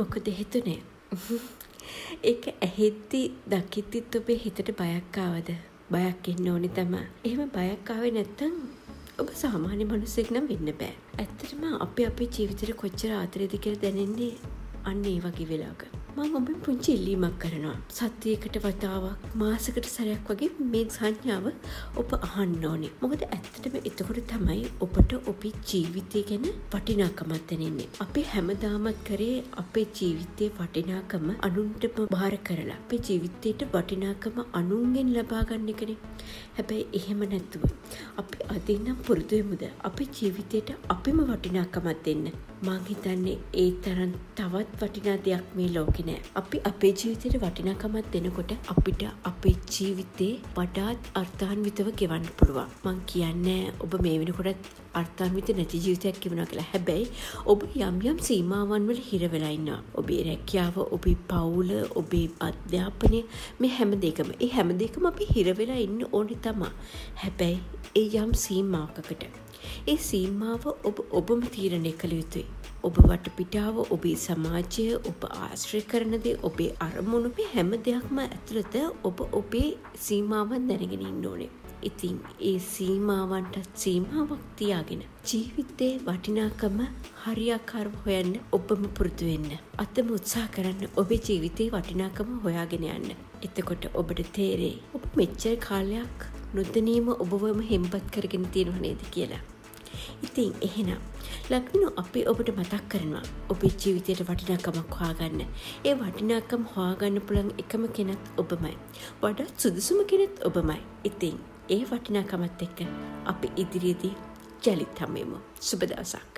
මොකද හේතුනේ? ඒක ඇහෙද්දි දකිද්දිත් ඔබේ හිතට බයක් ආවද? බයක් එන්න ඕනි තමයි. එහෙම බයක් ආවේ නැත්තම් ඔබ සාමාන්‍ය මිනිසෙක් නම් වෙන්න බෑ. ඇත්තටම අපි අපේ ජීවිතේට කොච්චර ආදරේද කියලා දැනෙන්නේ අන්න ඒ වගේ වෙලාවක. මං ඔබෙන් පුංචි ඉල්ලීමක් කරනවා. සතියකට වතාවක් මාසකට සැරයක් වගේ මේ සංඥාව ඔබ අහන්න ඕනේ. මොකද ඇත්තටම එතකොට තමයි ඔබට ඔබේ ජීවිතය ගැන වටිනාකමක් දැනෙන්නේ. අපි හැමදාමත් කරේ අපේ ජීවිතයේ වටිනාකම අනුන්ටම බාර කරලා. අපේ ජීවිතයට වටිනාකම අනුන්ගෙන් ලබා ගන්න එකනේ. හැබැයි එහෙම නැතුව අපි අදින්නම් පුරුදු වෙමුද අපේ ජීවිතයට අපිම වටිනාකමක් දෙන්න. මං හිතන්නේ ඒ තරම් තවත් වටිනා දෙයක් මේ ලෝකේ නෑ. අපි අපේ ජීවිතයට වටිනාකමක් දෙනකොට අපිට අපේ ජීවිතේ වඩාත් අර්ථාන්විතව ගෙවන්න පුළුවන්. මං කියන්නේ ඔබ මේ වෙනකොටත් අර්ථාන්විත නැති ජීවිතයක් ගෙවනවා කියලා. හැබැයි ඔබ යම් යම් සීමාවන් වල හිර වෙලා ඉන්නවා. ඔබේ රැකියාව, ඔබේ පවුල, ඔබේ අධ්‍යාපනය මේ හැම දෙයකම. ඒ හැම දෙයකම අපි හිර වෙලා ඉන්න ඕනේ තමයි. හැබැයි ඒ යම් සීමාවකට. ඒ සීමාව ඔබ ඔබම තීරණය කළ යුතුයි. ඔබ වටපිටාව ඔබේ සමාජය ඔබ ආශ්‍රය කරනදේ ඔබේ අරමුණු මේ හැම දෙයක්ම ඇතුළත ඔබ ඔබේ සීමාවන් දැනගෙන ඉන්න ඕනේ. ඉතින් ඒ සීමාවන්ටත් සීමාවක් තියාගෙන ජීවිතේ වටිනාකම හරියාකාරව හොයන්න ඔබම පුරුදු වෙන්න. අතම උත්සාහ කරන්න ඔබේ ජීවිතේ වටිනාකම හොයාගෙන යන්න. එතකොට ඔබට තේරෙයි ඔබ මෙච්චර කාලයක් නොදැනීම ඔබවම හෙම්පත් කරගෙන තියෙනව නේද කියලා. ඉතින් එහෙනම් ලක්විනු අපි ඔබට මතක් කරනවා ඔබේ ජීවිතයට වටිනාකමක් හොයාගන්න. ඒ වටිනාකම් හොයාගන්න පුළන් එකම කෙනත් ඔබමයි. වඩාත් සුදුසුම කෙනෙත් ඔබමයි. ඉතින් ඒ වටිනාකමත් එක්ක අපි ඉදිරියේදී ජලිත් හමුවෙමු. සුබ දවසක්.